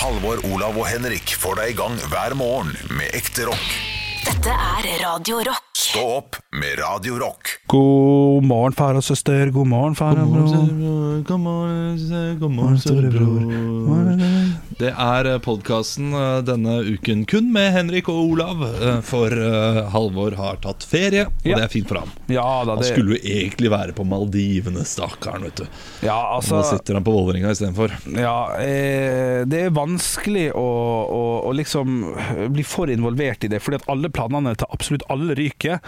Halvor, Olav og Henrik får deg i gang hver morgen med ekte rock. Dette er Radio Rock. Stå opp med Radio Rock. God morgen, far og søster. God morgen, far og bror. God morgen, søster. god morgen, storebror. Det er podkasten denne uken kun med Henrik og Olav. eh, For eh, Halvor har tatt ferie, og Ja. det er fint for ham. Ja da, Han skulle jo egentlig være på Maldivene, stakkaren. vet du Ja, Nå altså sitter han på Vålerenga istedenfor. ja, eh, Det er vanskelig å, å, å liksom bli for involvert i det, fordi at alle planene til absolutt alle ryker.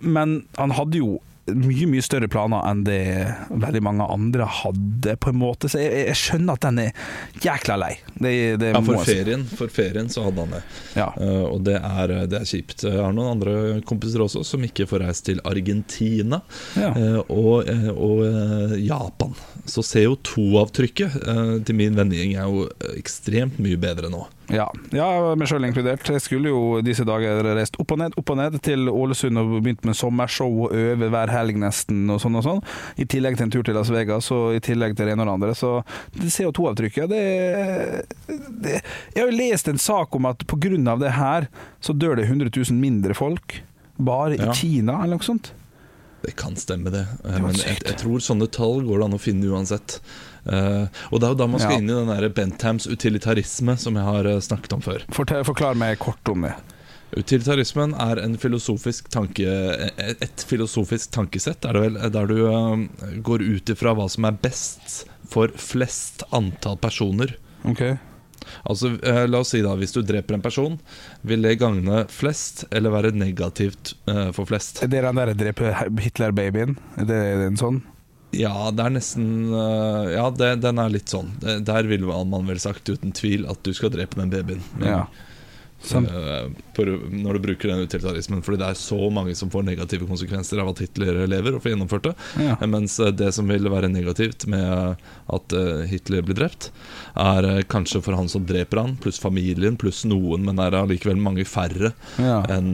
Men han hadde jo mye mye større planer enn det veldig mange andre hadde, på en måte. Så jeg, jeg skjønner at den er jækla lei. Det, det Ja, for ferien, for ferien så hadde han det. Ja. Uh, og det er, det er kjipt. Jeg har noen andre kompiser også som ikke får reist til Argentina Ja. uh, og, eh, og uh, Japan. Så CO2-avtrykket eh, til min vennegjeng er jo ekstremt mye bedre nå. Ja, ja meg sjøl inkludert. Jeg skulle jo disse dager reist opp og ned opp og ned til Ålesund og begynt med sommershow og øve hver helg nesten, og sånn og sånn. I tillegg til en tur til Las Vegas og i tillegg til det ene og det andre. Så det CO2-avtrykket, det, det Jeg har jo lest en sak om at pga. det her, så dør det 100 000 mindre folk. Bare i Ja. Kina, eller noe sånt. Det kan stemme, det. det Men jeg, jeg tror sånne tall går det an å finne uansett. Eh, og det er jo da man skal Ja. inn i den der Benthams utilitarisme som jeg har eh, snakket om før. Fortell, forklar meg kort om det. Utilitarismen er en filosofisk tanke, et et filosofisk tankesett, er det vel, der du uh, går ut ifra hva som er best for flest antall personer. Okay. Altså, uh, La oss si da, hvis du dreper en person, vil det gagne flest eller være negativt for flest? Er det den der drepe Hitler-babyen? Er det en sånn? Ja, det er nesten eh, Ja, det, den er litt sånn. Der ville man vel sagt uten tvil at du skal drepe den babyen. Men, Ja. Sånn. eh, når du bruker den utilitarismen. Fordi det er så mange som får negative konsekvenser av at Hitler lever og får gjennomført det. Ja. Mens eh, det som vil være negativt med at Hitler blir drept, er kanskje for han som dreper han, pluss familien, pluss noen, men er allikevel mange færre Ja. enn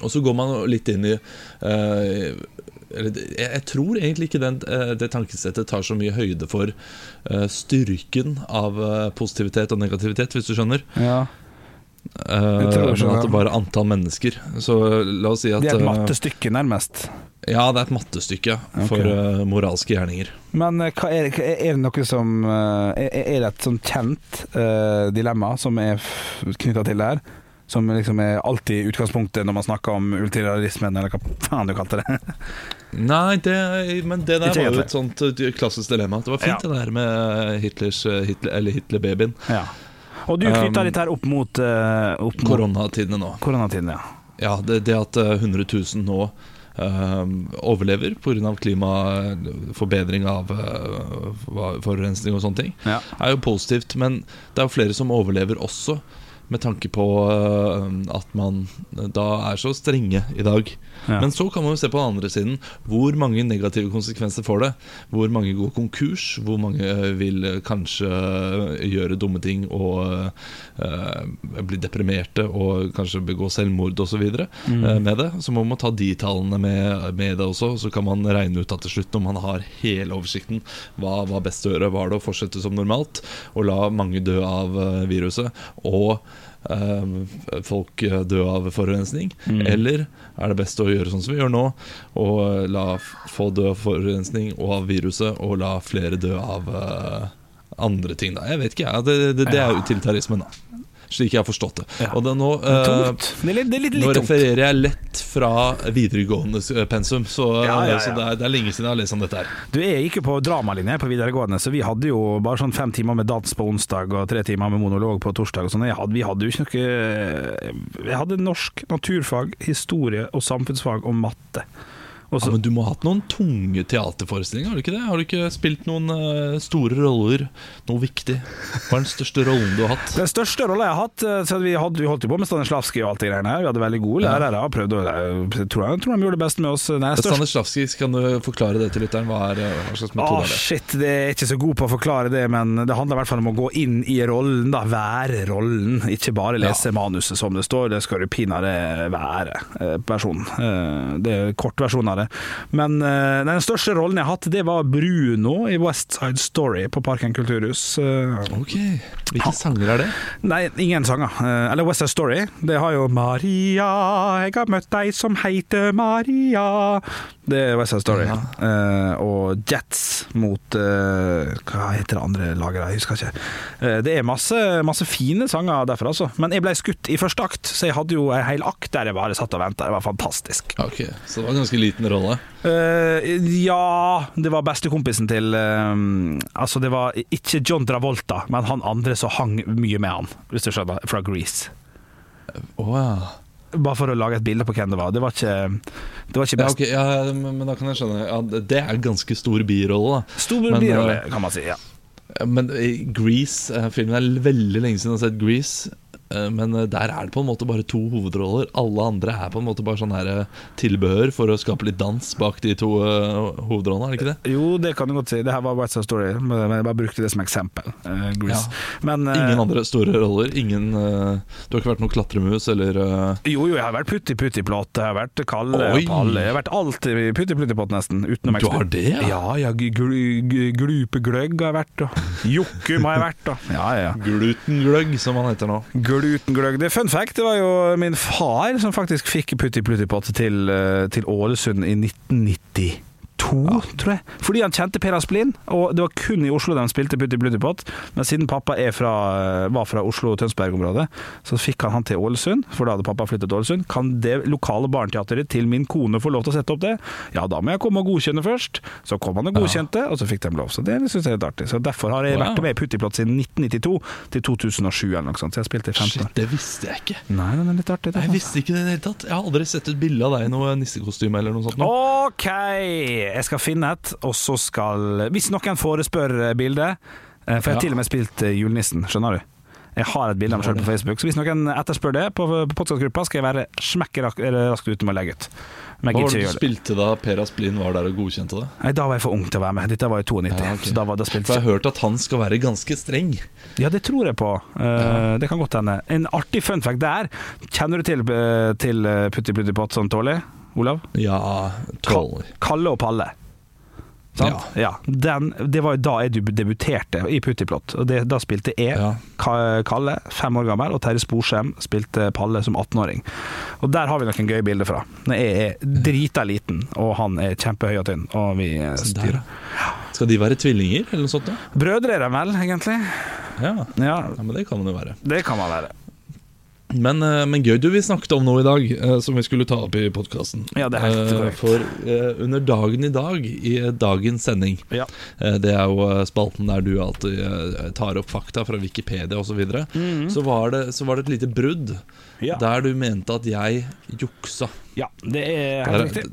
Og så går man litt inn i det- jeg, tror egentlig ikke den, eh, det tankesettet tar så mye høyde for eh, styrken av eh, positivitet og negativitet, hvis du skjønner. ja. Uh, men at det bare er antall mennesker. Så la oss si at Det er et mattestykke, nærmest. Ja, det er et mattestykke for eh, moralske gjerninger. Men hva er, hva er det noe som Er det et sånn kjent dilemma som er knytta til det her? Som liksom er alltid utgangspunktet når man snakker om ultraliberalismen, eller hva faen du kalte det? Nei, det, men det der var jo et sånt eh, klassisk dilemma. Det var fint Ja. det der med Hitlers, eh, Hitler, eller Hitler-babyen. ja. Og du knytta Um, dette her opp mot, eh, opp Koronatidene nå. Koronatidene, ja. Ja, det, det at eh, 100 000 nå um, overlever pga. klimaforbedring av uh, forurensning og sånne ting, ja. er jo positivt. Men det er jo flere som overlever også, med tanke på eh, at man da er så strenge i dag. Ja. Men så kan man jo se på den andre siden. Hvor mange negative konsekvenser får det? Hvor mange går konkurs? Hvor mange eh, vil eh, kanskje eh, gjøre dumme ting og uh, bli deprimerte og kanskje begå selvmord osv. Mm. Uh, med det? Så må man ta de tallene med, med det også. Så kan man regne ut at til slutt, når man har hele oversikten, hva var best å gjøre? Var det å fortsette som normalt og la mange dø av eh, viruset? Og eh, folk eh, dø av forurensning? Mm. Eller er det best å gjøre sånn som vi gjør nå, og la få dø av forurensning og av viruset, og la flere dø av eh, andre ting? da Jeg vet ikke. Det, det, det er utilitarismen, da. Slik jeg har forstått det. Ja. Og det nå eh, Det er litt, det er litt, nå litt refererer jeg lett fra videregående pensum, så, Ja, ja, ja. så det, er, det er lenge siden jeg har lest om dette her. Du, Jeg gikk jo på dramalinje på videregående, så vi hadde jo bare sånn fem timer med dans på onsdag og tre timer med monolog på torsdag. og sånn. Vi hadde jo ikke noe Jeg hadde norsk, naturfag, historie og samfunnsfag og matte. Og så, Ja, men du må ha hatt noen tunge teaterforestillinger, har du ikke det? Har du ikke spilt noen uh, store roller, noe viktig? Hva er den største rollen du har hatt? Den største rolla jeg har hatt eh, så Vi, hadde, vi holdt jo på med Stanislavskij og alt det greiene her. Vi hadde veldig gode Ja. lærere. og Prøvde jeg tror, jeg tror de gjorde det best med oss. Nei, Stanislavskij, kan du forklare det til lytteren? Hva, er, eh, hva slags metode Åh, er det? shit, det er ikke så god på å forklare det, men det handler i hvert fall om å gå inn i rollen, da. Være rollen, ikke bare lese manuset som det står. Det skal du pinadø være, eh, personen. Eh, Det er kortversjonen av det. Det. Men uh, den største rollen jeg har hatt, det var Bruno i West Side Story på Parken kulturhus. Uh, Ok, Hvilke sanger er det? Nei, ingen sanger. Uh, Eller West Side Story. Det har jo Maria, jeg har møtt deg som heter Maria. Det er West Side Story. Ja. Og Jets mot Hva heter det andre laget? Jeg husker ikke. Det er masse, masse fine sanger derfra, altså. Men jeg ble skutt i første akt, så jeg hadde jo en hel akt der jeg bare satt og venta. Det var fantastisk. Ok, Så det var en ganske liten rolle. Uh, ja Det var bestekompisen til uh, Altså, det var ikke John Travolta, men han andre som hang mye med han, hvis du skjønner, fra Grease. Wow. Bare for å lage et bilde på hvem det var. Det var ikke, det var ikke Ja, okay, ja, men, da kan jeg skjønne ja, Det er en ganske stor birolle, da. Stor birolle, eh, kan man si. ja Men eh, Grease, eh, filmen er veldig lenge siden jeg har sett Grease. Eh, Men eh, der er det på en måte bare to hovedroller. Alle andre er på en måte bare sånn her eh, tilbehør for å skape litt dans bak de to hovedrollene, er det ikke det? Jo, det kan du godt si. Det her var White Side Story, men jeg bare brukte det som eksempel. Uh, ja. Men uh, Ingen andre store roller. Ingen uh, Du har ikke vært noen klatremus eller Jo, jo, jeg har vært Putti Putti Plott, jeg har vært Kalle og Palle. Jeg har vært alltid i Putti Putti Plott, nesten. Utenom Du har det, ja? Ja, ja. gl- gl- gl- Glupe Gløgg har jeg vært, og Jokkum har jeg vært, og Ja, ja. Glutengløgg, som han heter nå. Glutengløgg. Det er fun fact, det var jo min far som faktisk fikk Putti Plutti Pott til, eh, til Ålesund i 1992. tror jeg. Fordi han kjente Per Asplin, og det var kun i Oslo de spilte Putti Plutti Pott. Men siden pappa er fra, var fra Oslo-Tønsberg-området, så fikk han han til Ålesund, for da hadde pappa flyttet til Ålesund. Kan det lokale barneteateret til min kone få lov til å sette opp det? Ja, da må jeg komme og godkjenne først. Så kom han og godkjente, og så fikk de lov. Så det syns jeg er litt artig. Så derfor har jeg Wow. vært med i Putti Plott siden 1992 til 2007 eller noe sånt. Så jeg spilte i 15 år. Shit, det visste jeg ikke. Nei, den er litt artig. Jeg visste ikke det i det hele tatt. Jeg har aldri sett et bilde av deg i noe nissekostyme eller noe sånt. nå. OK! Jeg skal finne et, og så skal Hvis noen forespør bildet eh, For jeg har Ja. til og med spilt eh, julenissen, skjønner du. Jeg har et bilde av meg selv på Facebook, så hvis noen etterspør det på, på podkastgruppa, skal jeg være smekk eller raskt ute med å legge ut. Hva var det du spilte da Per Asplin var der og godkjente det? Nei, da var jeg for ung til å være med. Dette var i 92, Ja, okay. så da, var, da For spilte jeg har hørt at han skal være ganske streng. Ja, det tror jeg på. Eh, Det kan godt hende. En artig fun fact der. Kjenner du til, eh, til eh, Putti Plutti Pott sånn tålig, Olav? Ja, tåler. Kalle og Palle. Sant? Ja. Den, det var jo da jeg debuterte i Puttiplott. Og det, da spilte jeg Ja. Kalle, fem år gammel, og Terje Sporsem spilte Palle som 18-åring. Og der har vi noen gøye bilder fra. Når jeg er drita liten, og han er kjempehøy og tynn, og vi styrer. Der, Skal de være tvillinger, eller noe sånt? da? Brødre er de vel, egentlig? Ja. Ja, ja, men det kan man jo være. det kan man være. Men, eh, men gøy, du, vi snakket om noe i dag eh, som vi skulle ta opp i podkasten. Ja, det er helt korrekt. For eh, under dagen i dag, i eh, dagens sending Ja. eh, Det er jo eh, spalten der du alltid eh, tar opp fakta fra Wikipedia osv. Så, videre. så, var det, så var det et lite brudd. Ja. der du mente at jeg juksa. ja, det er helt riktig.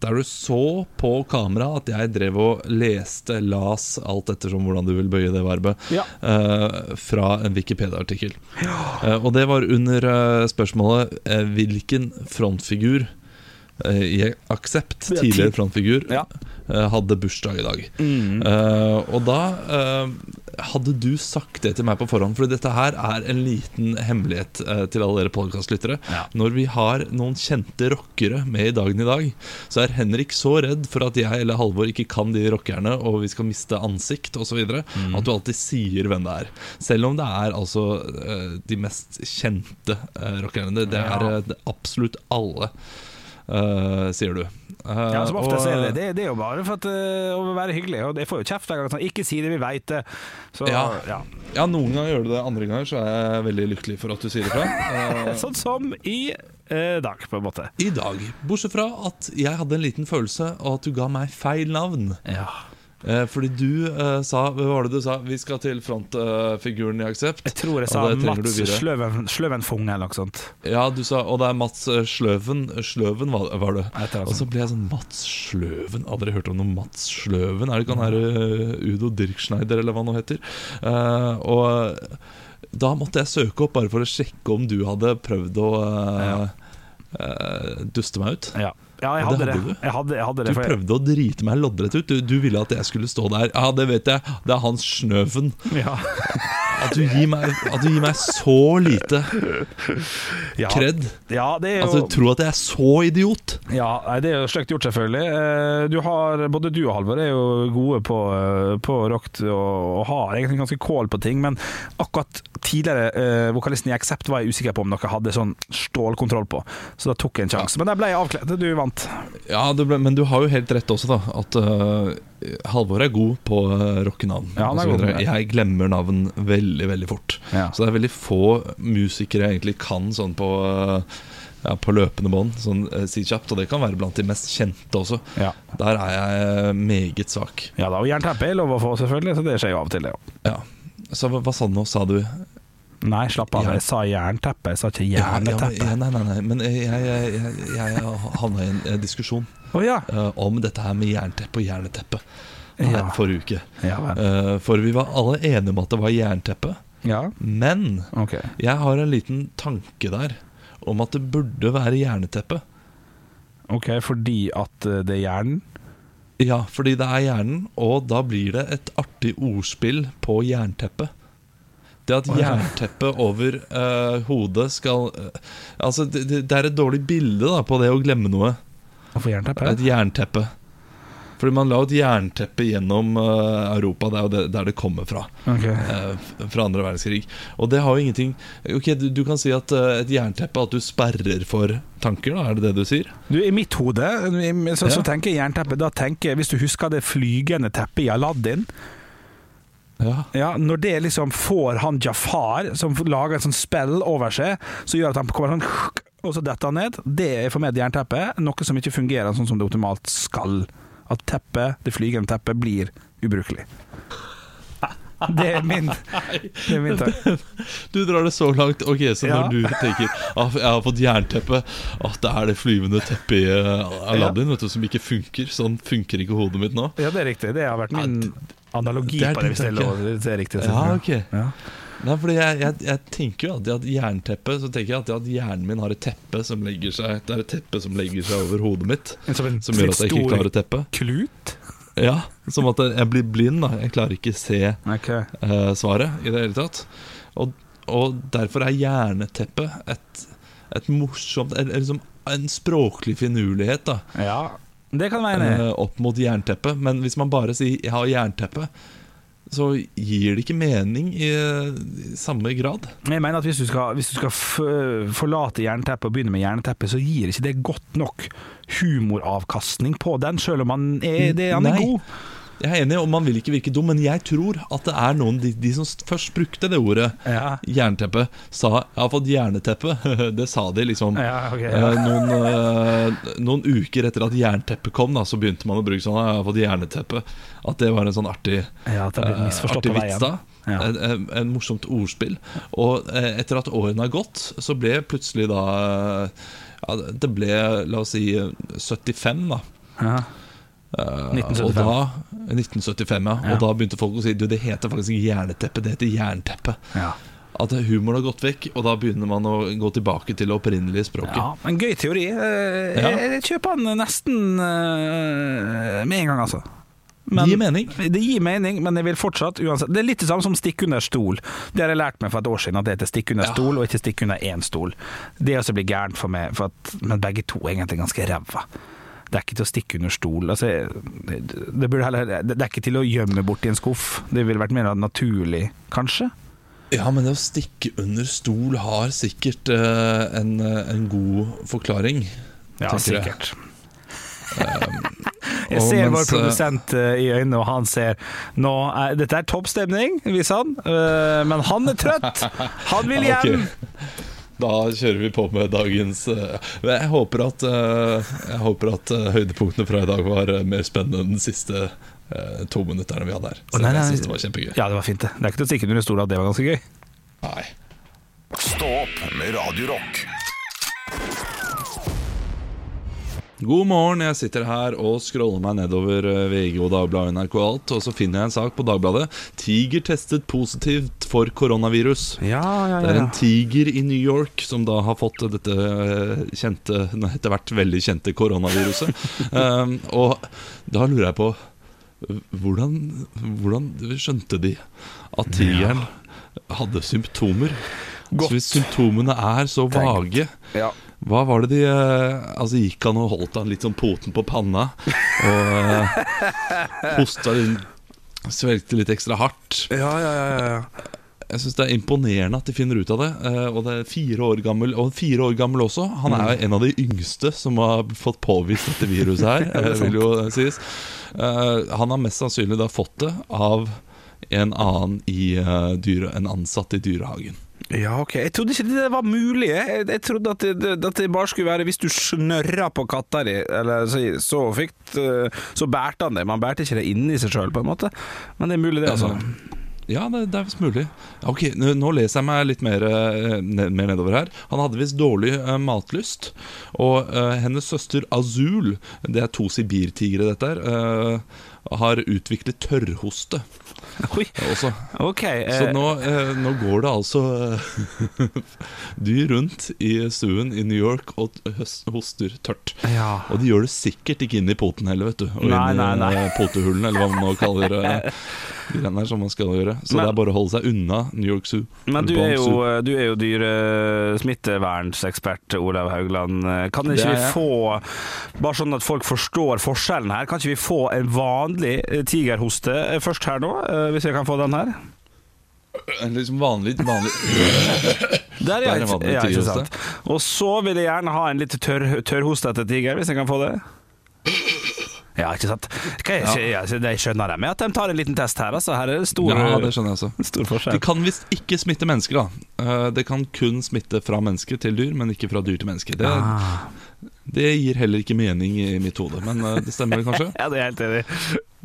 Der du så på kamera at jeg drev og leste, las, alt ettersom hvordan du vil bøye det verbet, Ja. uh, fra en Wikipedia-artikkel. Eh, og det var under uh, spørsmålet hvilken frontfigur i Aksept, tidligere frontfigur, Ja. eh, hadde bursdag i dag. Mm. Uh, og da uh, hadde du sagt det til meg på forhånd, for dette her er en liten hemmelighet uh, til alle dere podkastlyttere. Ja. Når vi har noen kjente rockere med i Dagen i dag, så er Henrik så redd for at jeg eller Halvor ikke kan de rockerne, og vi skal miste ansikt osv., Mm. at du alltid sier hvem det er. Selv om det er altså eh, de mest kjente eh, rockerne. Det, det er eh, absolutt alle. Eh, sier du. Uh, Ja, som ofte og- ser det. det. Det er jo bare for at, uh, å være hyggelig. Og jeg får jo kjeft hver gang. Sånn, ikke si det, vi veit det. Så, Ja. ja. Ja, noen ganger gjør du det, andre ganger så er jeg veldig lykkelig for at du sier det fra. Sånn som i dag, på en måte. I dag, bortsett fra at jeg hadde en liten følelse av at du ga meg feil navn. Ja. Eh, fordi du eh, sa Hva var det du sa? Vi skal til frontfiguren i Aksept. Jeg tror jeg sa Mats. Sløven, Sløvenfung eller noe sånt. Ja, du sa Og det er Mats eh, Sløven. Sløven var, var det. Og så ble jeg sånn Mats Sløven? Aldri hørt om noe Mats Sløven? Er det ikke han her eh, Udo Dirkschneider, eller hva han nå heter? Eh, og da måtte jeg søke opp bare for å sjekke om du hadde prøvd å eh, eh, duste meg ut. Ja, ja jeg hadde det det. hadde du. Jeg hadde, jeg hadde Du det for jeg, prøvde å drite meg loddrett ut. Du, du ville at jeg skulle stå der. Ja, det vet jeg. Det er Hans Snøven. ja. At du gir meg, at du gir meg så lite kred. Ja, jo Altså, tro at jeg er så idiot. Ja, nei, det er jo stygt gjort, selvfølgelig. Eh, Du har, både du og Halvor er jo gode på, eh, på rock og, og har egentlig ganske kål på ting, men akkurat tidligere eh, vokalisten i Accept var jeg usikker på om dere hadde sånn stålkontroll på, så da tok jeg en sjanse. Men der ble jeg avkledd. Du vant. Ja, ble, Men du har jo helt rett også, da. At øh, Halvor er god på uh, rockenavn. Ja. Jeg glemmer navn veldig, veldig fort. Ja. Så det er veldig få musikere jeg egentlig kan sånn på øh, ja, på løpende bånd, sånn uh, si kjapt. Og det kan være blant de mest kjente også. Der er jeg meget svak. ja da, og jernteppe er lov å få, selvfølgelig, så det skjer jo av og til, det òg. Ja. Så hva sa du nå? Sa du Nei, slapp av. Jeg sa jernteppe, jeg sa ikke jerneteppe. ja, ja, nei, nei, nei. Men jeg, jeg, jeg, jeg, havna i en eh, diskusjon oh, ja. eh, om dette her med jernteppe og jerneteppe her forrige uke. Eh, for vi var alle enige om at det var jernteppe. Ja, Men okay. jeg har en liten tanke der om at det burde være jerneteppe. Ok, fordi at eh, det er hjernen? Ja, fordi det er hjernen, og da blir det et artig ordspill på jernteppe. Det at jernteppet over uh, hodet skal uh, Altså, det, det er et dårlig bilde da på det å glemme noe. Hvorfor jernteppe? Et jernteppe. Fordi man la et jernteppe gjennom uh, Europa, det er jo det, der det kommer fra. Okay. Uh, fra andre verdenskrig. Og det har jo ingenting Ok, Du, du kan si at uh, et jernteppe At du sperrer for tanker, da? Er det det du sier? Du, I mitt hode så, så tenker jeg jernteppe. Da tenker jeg, Hvis du husker det flygende teppet i Aladdin Ja. ja, Når det liksom får han Jafar, som lager en sånn spell over seg, så gjør at han kommer sånn og så detter han ned. Det er for meg et jernteppe. Noe som ikke fungerer sånn som det optimalt skal. At teppet, det flygende teppet blir ubrukelig. Det er min, det er min takk. Du drar det så langt. Ok, Så Ja. når du tenker at jeg har fått jernteppe At det er det flyvende teppet i eh, Aladdin vet du, som ikke funker. Sånn funker ikke hodet mitt nå. Ja, det er riktig. Det har vært min analogi det på det, hvis det er lov. Det er riktig. Ja, ok Ja. Nei, fordi jeg, jeg, jeg tenker jo alltid at jernteppe Så tenker jeg alltid at hjernen min har et teppe som legger seg Det er et teppe som legger seg over hodet mitt. Som en Som gjør at jeg ikke klarer teppet. teppe. Klut? Ja, Som at jeg blir blind. da Jeg klarer ikke se okay. uh, svaret i det hele tatt. Og, og derfor er hjerneteppet et, et morsomt eller, liksom En språklig finurlighet da Ja, det kan være enig eh, opp mot jernteppet. Men hvis man bare sier 'jeg har jernteppe', så gir det ikke mening i, i samme grad. Jeg mener at Hvis du skal, hvis du skal forlate jernteppet og begynne med jernteppe, så gir ikke det godt nok humoravkastning på den, selv om han er, det, han er god. Jeg er enig, og man vil ikke virke dum, men jeg tror at det er noen De, de som først brukte det ordet, Ja, jernteppe, sa 'jeg har fått jerneteppe'. det sa de liksom. ja ok. Eh, Ja. noen, eh, noen uker etter at jernteppet kom, da, så begynte man å bruke sånn 'jeg har fått jerneteppe'. At det var en sånn artig, eh, artig vits. da en, en, en morsomt ordspill. Og eh, etter at årene har gått, så ble plutselig da eh, ja, Det ble, la oss si, eh, 75, da. Ja. Eh, 1975. Og da, 1975, ja. Og da begynte folk å si Du, det heter faktisk ikke jerneteppe, det heter jernteppe. Ja. At humoren har gått vekk, og da begynner man å gå tilbake til det opprinnelige språket. ja, en gøy teori. Eh, Ja. Jeg, jeg kjøper den nesten eh, med en gang, altså. Det gir mening. Det gir mening, men jeg vil fortsatt uansett Det er litt det samme som stikk under stol. Det har jeg lært meg for et år siden, at det heter stikk under Ja. stol, og ikke stikk under én stol. Det også blir gærent for meg, for at, men begge to er egentlig ganske ræva. Det er ikke til å stikke under stol. Altså, det, heller, det er ikke til å gjemme bort i en skuff. Det ville vært mer naturlig, kanskje. Ja, men det å stikke under stol har sikkert uh, en, eh, en god forklaring. Ja, sikkert. jeg. Jeg ser vår mens, vår produsent eh, i øynene, og han ser nå er, Dette er toppstemning, viser han, eh, men han er trøtt! Han vil hjem! Okay. Da kjører vi på med dagens eh, Jeg håper at, eh, jeg håper at eh, høydepunktene fra i dag var eh, mer spennende enn de siste eh, to minutterne vi hadde her. Så nei, nei. jeg synes det var kjempegøy. Ja, det var fint, det. Det er ikke til å stikke under stol at det var ganske gøy. Nei. Stå opp med Radio God morgen, jeg sitter her og scroller meg nedover eh, VG og Dagbladet NRK og alt, og så finner jeg en sak på Dagbladet. Tiger testet positivt for koronavirus. Ja, ja, ja. Det er en tiger i New York som da har fått dette eh, kjente, etter hvert veldig kjente koronaviruset. um, og da lurer jeg på hvordan, hvordan skjønte de at tigeren hadde symptomer. Godt. Så hvis symptomene er så vage Ja. Hva var det de eh, Altså Gikk han og holdt han litt sånn poten på panna Og eh, hosta litt Svelgte litt ekstra hardt? Ja, ja, ja, ja. Jeg synes det er imponerende at de finner ut av det eh, Og det er fire år gammel Og fire år gammel også. Han er jo en av de yngste som har fått påvist dette viruset her det Vil jo sies. Eh, Han har mest sannsynlig da fått det Av en annen i dyre, En ansatt i dyrehagen Ja, ok. Jeg trodde ikke det var mulig. Jeg, jeg trodde at det, at det bare skulle være hvis du snørra på katta di, eller så, så fikk eh, Så bærte han det. Man bærte ikke det inni seg sjøl, på en måte. Men det er mulig, det, altså. Ja, det, det er visst mulig. Ok, nå, leser jeg meg litt mer, eh, ned, mer nedover her. Han hadde visst dårlig uh, matlyst. Og uh, hennes søster Azul, det er to sibirtigre dette her, uh, har utviklet tørrhoste Oi, også. ok. eh, Så nå, eh, nå går det altså eh, dyr rundt i stuen i New York og hoster tørt. Ja. Og de gjør det sikkert ikke inn i poten heller, vet du. Og Nei, inn i nei, nei. potehullene, eller hva man nå kaller eh, de greiene som man skal gjøre. Så Men- det er bare å holde seg unna New York Zoo. Men du er, jo, du er jo dyresmittevernsekspert, Olav Haugland. Kan ikke vi få, bare sånn at folk forstår forskjellen her, kan ikke vi få en vanlig eh, tigerhoste eh, først her nå? Eh, Hvis jeg kan få den her? En liksom vanlig, vanlig Der, ja. Er vanlig ja ikke sant. Og så vil jeg gjerne ha en litt tørr, tørrhostete tiger, hvis jeg kan få det. Ja, ikke sant. Er, ja. jeg skjønner det, med at de tar en liten test her. Altså. Her er det stor, Ja, det skjønner jeg også. stor De forskjell. kan visst ikke smitte mennesker, da. Eh, Det kan kun smitte fra menneske til dyr, men ikke fra dyr til menneske. Det, Ah. Det gir heller ikke mening i mitt hode, men eh, det stemmer kanskje. Ja, det er helt enig.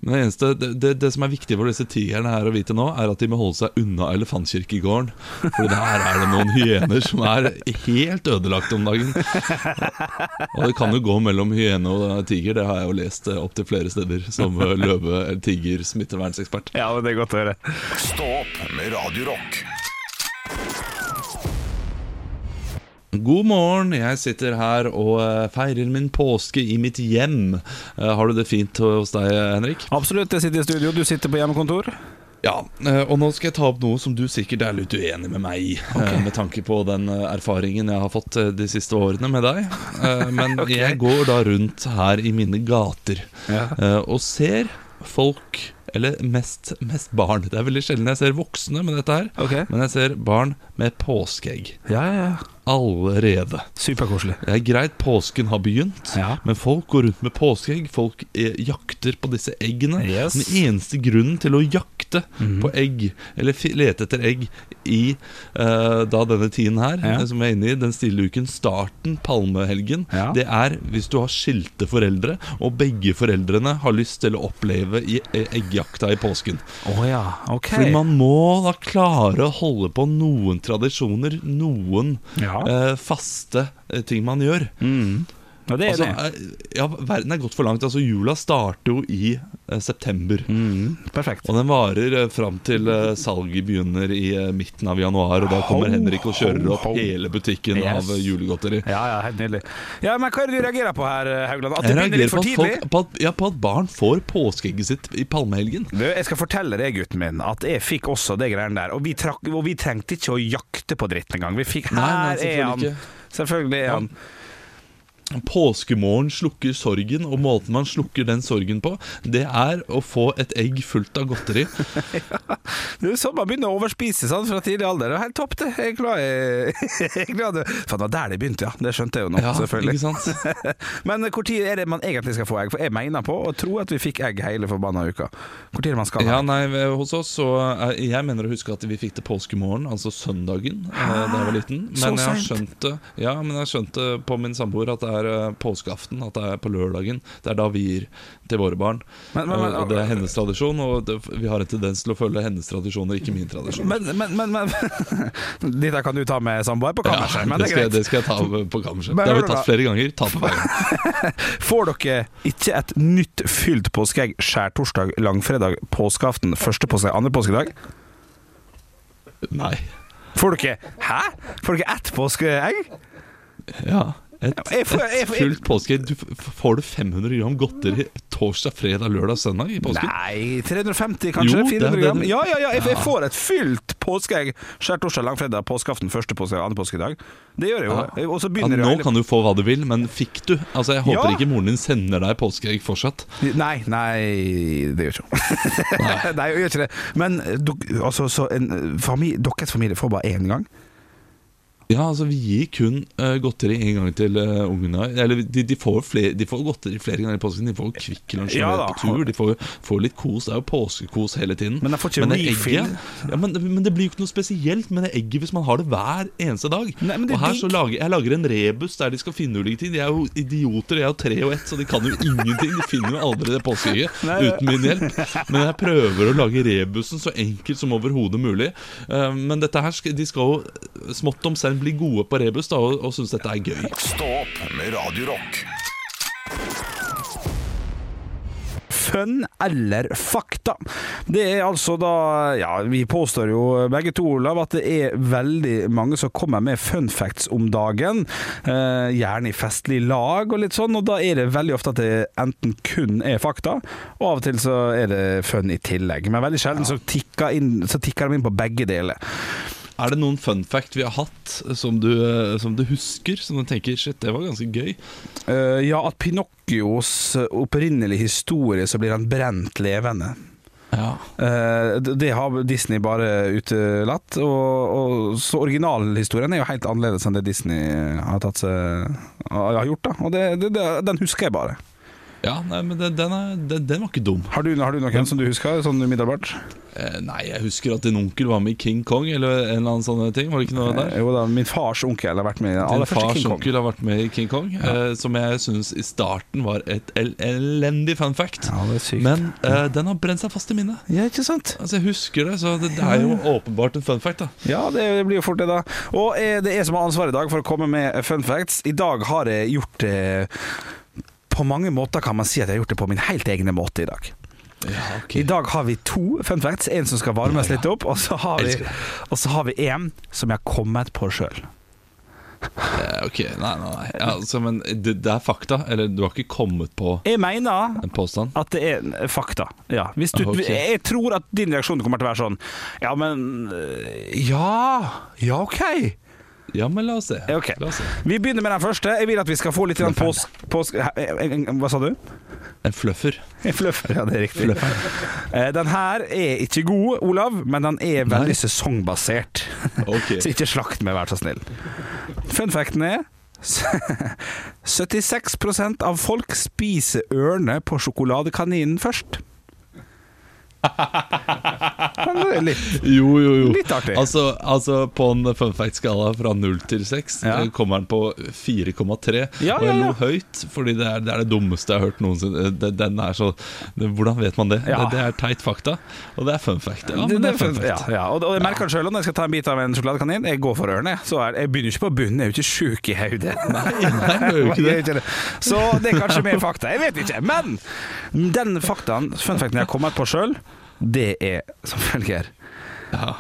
Men det, eneste, det, det, det som er viktig for disse tigerne her å vite nå, er at de må holde seg unna elefantkirkegården. For der er det noen hyener som er helt ødelagt om dagen. Og det kan jo gå mellom hyene og tiger, det har jeg jo lest opptil opp til flere steder som eh, løve- eller tiger-smittevernsekspert. Ja, men det er godt å høre. Stå opp med Radio Rock. God morgen, jeg sitter her og eh, feirer min påske i mitt hjem. Eh, Har du det fint hos deg, Henrik? Absolutt, jeg sitter i studio, du sitter på hjemmekontor. Ja, eh, og nå skal jeg ta opp noe som du sikkert er litt uenig med meg i. okay. Med tanke på den erfaringen jeg har fått de siste årene med deg. Men okay. jeg går da rundt her i mine gater Ja. og ser folk eller mest, mest barn. Det er veldig sjelden jeg ser voksne med dette her. okay. Men jeg ser barn med påskeegg. Ja, ja, ja. Allerede. Superkoselig. Det er greit, påsken har begynt, Ja. men folk går rundt med påskeegg. Folk eh, jakter på disse eggene. Yes. Den eneste grunnen til å jakte på egg, eller lete etter egg i uh, da denne tiden her, Ja. eh, som vi er inne i, den stille uken, starten, palmehelgen, Ja. det er hvis du har skilte foreldre, og begge foreldrene har lyst til å oppleve i, eggjakta i påsken. Oh, ja, ok. Fordi man må da klare å holde på noen tradisjoner, noen Ja. Eh, faste eh, ting man gjør. Mm. Ja, det er Altså, det. eh, ja, verden er gått for langt. Altså, jula starter jo i eh, september. Mm. Perfekt. Og den varer eh, fram til eh, salget begynner i eh, midten av januar. Og da kommer Ho, Henrik og kjører ho, opp ho. hele butikken Yes. av eh, julegodteri. Ja, ja, helt nydelig. Ja, Men hva er det du reagerer på her, Haugland? At det Jeg begynner reagerer litt på for at, tidlig? folk, på, at, ja, på at barn får påskeegget sitt i palmehelgen. Du, jeg skal fortelle deg, gutten min, at jeg fikk også det greiene der. Og vi, trakk, og vi trengte ikke å jakte på dritten engang. Vi fikk Nei, nei, Her er selvfølgelig han. ikke. Selvfølgelig er han. Påskemorgen slukker sorgen, og måten man slukker den sorgen på, det er å få et egg fullt av godteri. Det er sånn man begynner å overspise sånn, fra tidlig alder. Det er helt topp, det. Jeg er glad jeg, jeg er glad det. For det var der det begynte, ja. Det skjønte jeg jo nå, Ja, selvfølgelig. ikke sant? Men når er det man egentlig skal få egg? For jeg mener på å tro at vi fikk egg hele forbanna uka. Når man skal ha? Ja, nei, hos oss så eh, Jeg mener å huske at vi fikk det påskemorgen, altså søndagen, Hæ? da jeg var liten. Men jeg har skjønt det Ja, men jeg har skjønt det på min samboer at det er eh, påskeaften, at det er på lørdagen. Det er da vi gir til våre barn. Men- men- men- og, det er hennes tradisjon, og det, vi har en tendens til å følge hennes tradisjoner, ikke min tradisjon. Men, men, men, men Dette kan du ta med samboer på ja, men det, er greit. det skal jeg ta på kammerset. Det har vi tatt flere ganger. Ta på veien. Får dere ikke et nytt fylt påskeegg skjærtorsdag, langfredag, påskeaften, første påskedag, andre påskedag? Nei. Får dere Hæ? Får dere ett påskeegg? Ja. Et, Jeg får- jeg et fullt påskeegg. Du Får du 500 gram godteri torsdag, fredag, lørdag, søndag i påsken? Nei, 350 kanskje? Jo, er 400 det gram? Ja, ja, ja, jeg, jeg får et fylt påskeegg skjærtorsdag, langfredag, påskeaften, første påskedag, andre påskedag. Det gjør jeg jo. Ja. Og så Ja, nå kan du få hva du vil, men fikk du? Altså Jeg håper Ja. ikke moren din sender deg påskeegg fortsatt. Nei, nei, det gjør ikke hun. nei, jeg gjør ikke det. Men altså, så en familie, deres familie får bare én gang? Ja, altså Vi gir kun uh, godteri en gang til uh, ungene. Eller de, de, får flere, de får godteri flere ganger i påsken. De får Kvikk Lunsj Ja på tur. De får, får litt kos. Det er jo påskekos hele tiden. Men ikke det egget- ja, men, men det blir jo ikke noe spesielt med det egget hvis man har det hver eneste dag. Nei, men og her så lager jeg lager en rebus der de skal finne ulike ting. De er jo idioter. Jeg er jo tre og ett, så de kan jo ingenting. De finner jo aldri det påskeegget uten min hjelp. Men jeg prøver å lage rebusen så enkelt som overhodet mulig. Uh, Men dette her, de skal jo smått om senn bli gode på rebus da, og, og synes dette er gøy. Stå opp med Radiorock. Fun eller fakta? Det er altså da Ja, vi påstår jo begge to, Olav, at det er veldig mange som kommer med fun facts om dagen. Eh, gjerne i festlig lag og litt sånn, og da er det veldig ofte at det enten kun er fakta, og av og til så er det fun i tillegg. Men veldig sjelden så, tikker inn, så tikker de inn på begge deler. Er det noen fun fact vi har hatt som du, eh, som du husker? Som du tenker shit, det var ganske gøy? Uh, ja, at Pinocchios opprinnelige historie så blir han brent levende. Ja. Uh, det har Disney bare utelatt. Og, og, så originalhistorien er jo helt annerledes enn det Disney har, seg, har gjort. da Og det, det, det, Den husker jeg bare. Ja, nei, men den, den, er, den, den var ikke dum. Har du, har du noen som du husker, sånn umiddelbart? Eh, nei, jeg husker at din onkel var med i King Kong, eller en eller annen sånn ting. Var det ikke noe der? Eh, Jo da, min fars onkel har vært med i den Din aller første fars King Kong. onkel har vært med i King Kong, eh, som jeg syns i starten var et el elendig fun fact. Ja, det er sykt. Men eh, den har brent seg fast i minnet. Ja, ikke sant? Altså, Jeg husker det, så det, det er jo åpenbart en fun fact. da Ja, det blir jo fort det, da. Og eh, det er som har ansvar i dag for å komme med fun facts. I dag har jeg gjort det På mange måter kan man si at jeg har gjort det på min helt egne måte i dag. Ja, okay. I dag har vi to fun facts. En som skal varmes Ja, ja. litt opp, og så har vi, og så har vi en som jeg har kommet på sjøl. Eh, Ok, nei, nei, nei ja, altså, Men det, det er fakta? Eller du har ikke kommet på Jeg mener en påstand? at det er fakta. Ja. Du, okay. Jeg tror at din reaksjon kommer til å være sånn Ja, men øh, Ja, ja, OK. Ja, men la oss se. Okay. La oss se. Vi begynner med den første. Jeg vil at vi skal få litt grann påsk... påsk hva sa du? En fluffer. Fluffer, ja, det er riktig. Eh, Den her er ikke god, Olav, men den er veldig Nei. sesongbasert. Okay. Så ikke slakt meg, vær så snill. Fun facten er 76 av folk spiser ørne på sjokoladekaninen først. Litt, Jo, jo, jo. litt artig. Altså, altså På en fun fact-skala fra 0 til 6 Ja. eh, kommer den på 4,3. Ja, og jeg lo ja. høyt, fordi det er, det er det dummeste jeg har hørt noensinne. Det- Den er så det, Hvordan vet man det? Det? Det er teit fakta, og det er fun fact. Ja, det, er fun fact. Og, og jeg merker det sjøl når jeg skal ta en bit av en sjokoladekanin. Jeg går for ørene. Så er, jeg begynner ikke på bunnen, jeg er jo ikke sjuk i hodet. Så det er kanskje mer fakta. Jeg vet ikke. Men den faktaen, fun facten jeg har kommet på sjøl, det er som følger. Ja.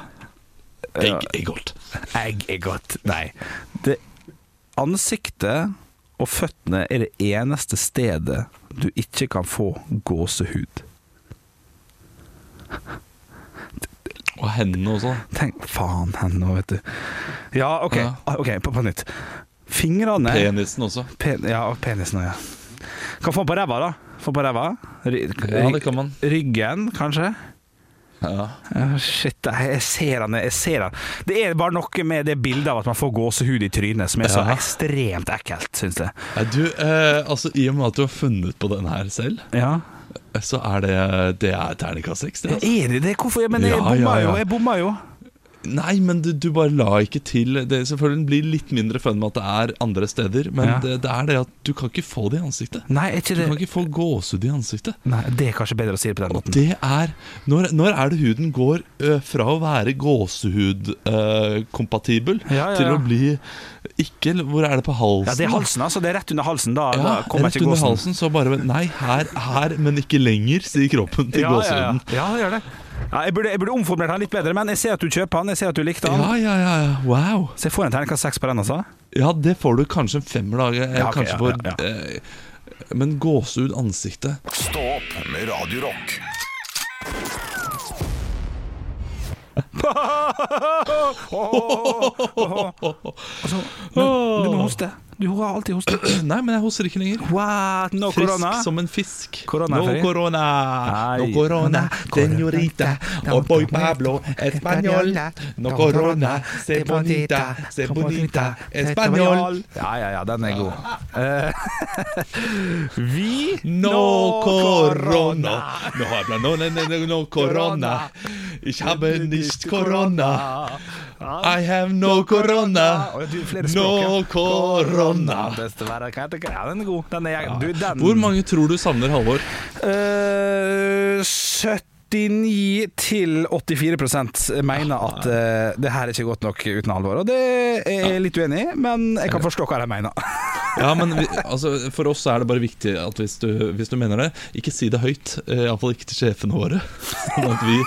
Egg er godt. Egg er godt. Nei. Det, ansiktet og føttene er det eneste stedet du ikke kan få gåsehud. Og hendene også. Tenk faen hendene, vet du. Ja, OK, Ja. okay ok, på, på nytt. Fingrene Penisen også. Pen, Ja, penisen òg, ja. Kan få på ræva, da. Få på ræva. Ry, Ja, det kan man. Ryggen, kanskje. Ja. Shit, jeg ser han, jeg ser han. Det er bare noe med det bildet av at man får gåsehud i trynet som er så Ja. ekstremt ekkelt, syns jeg. Du, eh, altså I og med at du har funnet på den her selv, Ja. så er det Det er terningkast seks. det, Altså. Er det det? Hvorfor? Men jeg bomma jo. Jeg bomma jo. Nei, men du, du bare la ikke til det, Selvfølgelig blir det litt mindre fun med at det er andre steder, men Ja. det, det er det at du kan ikke få det i ansiktet. Nei, ikke Du kan ikke få gåsehud i ansiktet. Nei, det er kanskje bedre å si det på den Og måten. det er Når, når er det huden går ø, fra å være gåsehudkompatibel Ja, ja, til å bli ikke Hvor er det på halsen? Ja, det er halsen, altså. Det er rett under halsen. Da, Ja, da kommer rett under halsen, så bare Nei, her, her, men ikke lenger, sier kroppen til gåsehuden. ja, det gjør det. Ja, jeg, burde, jeg burde omformulert den litt bedre, men jeg ser at du kjøper den. Jeg ser at du likte den. Ja, ja, ja, ja. Wow. Så jeg får en terningkast seks på den, altså. Ja, det får du kanskje en femmer, da. Jeg, Ja, ok, kanskje ja, for, ja, eh, men gåsehud ansiktet Stå opp med Radio Rock. Og så, men, du må hoste. Du har alltid hostet. Nei, men jeg hoster ikke lenger. What? No Frisk corona? som en fisk. Korona er no corona, Ai. no corona, señorita, o boy Pablo, español. No corona, se bonita, se bonita, español. Ja, ja, ja, den er god. Eh, vi No corona. No habla no, no, no, no corona. Ich habe nicht corona. I have no corona. Å, du, flere No corona. Det? Ja, den er god. Den er, du, den, Hvor mange tror du savner Halvor? Eh, 79 til 84 mener at uh, det her er ikke godt nok uten Halvor. Og det er jeg litt uenig i, men jeg kan forstå hva de mener. Ja, men vi, altså, For oss er det bare viktig at hvis du, hvis du mener det, ikke si det høyt. eh, Iallfall ikke til sjefene våre. Sånn at vi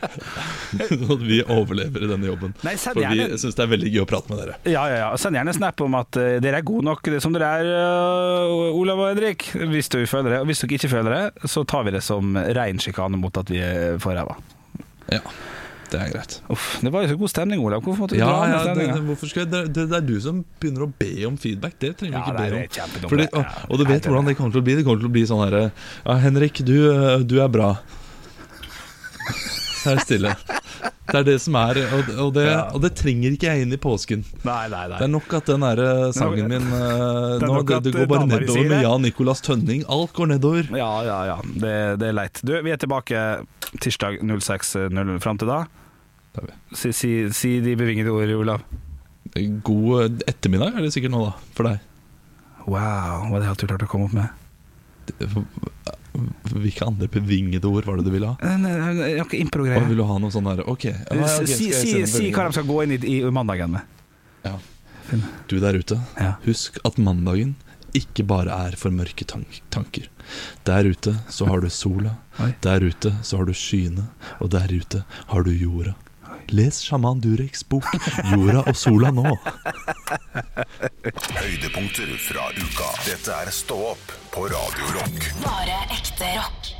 Sånn at vi overlever i denne jobben. Nei, For vi gjerne- syns det er veldig gøy å prate med dere. Ja, ja, ja. Send gjerne snap om at eh, dere er gode nok som dere er, eh, Olav og Henrik. Hvis du føler det. Og hvis dere ikke føler det, så tar vi det som ren sjikane mot at vi får ræva. Ja, det er greit. Uff, det var jo så god stemning, Olav. Hvorfor måtte du Ja, dra ja, det, stemninga? det, det, det, er du som begynner å be om feedback. Det trenger vi ikke be om. Fordi, og, og du vet hvordan det kommer til å bli. Det kommer til å bli sånn herre Ja, Henrik, du, øh, du er bra. Så er stille. Det er det som er Og, og, det, og det trenger ikke jeg inn i påsken. Nei, nei, nei. Det er nok at den der øh, sangen min øh, Det nå, nok det, det går bare nedover med. Jan Nicolas Tønning. Alt går nedover. Ja, ja, ja. Det, det er leit. Du, vi er tilbake tirsdag 06.00 fram til da. Det. Si, si, si de bevingede ord, Olav. God øh, ettermiddag er det sikkert nå, da, for deg. Wow, hva er det alt du klarte å komme opp med? Hvilke andre bevingede ord var det du ville ha? Eh, Noe impro-greier. vil du ha noe sånn derre Ok, ja, ja, ok, Si, si, si hva de skal gå inn i, i mandagen med. Ja. Du der ute, Ja. husk at mandagen ikke bare er for mørke tank tanker. Der ute så har du sola, der ute så har du skyene, og der ute har du jorda. Les sjaman Dureks bok 'Jorda og sola nå'. Høydepunkter fra uka. Dette er Stå opp på Radio Rock. Bare ekte rock.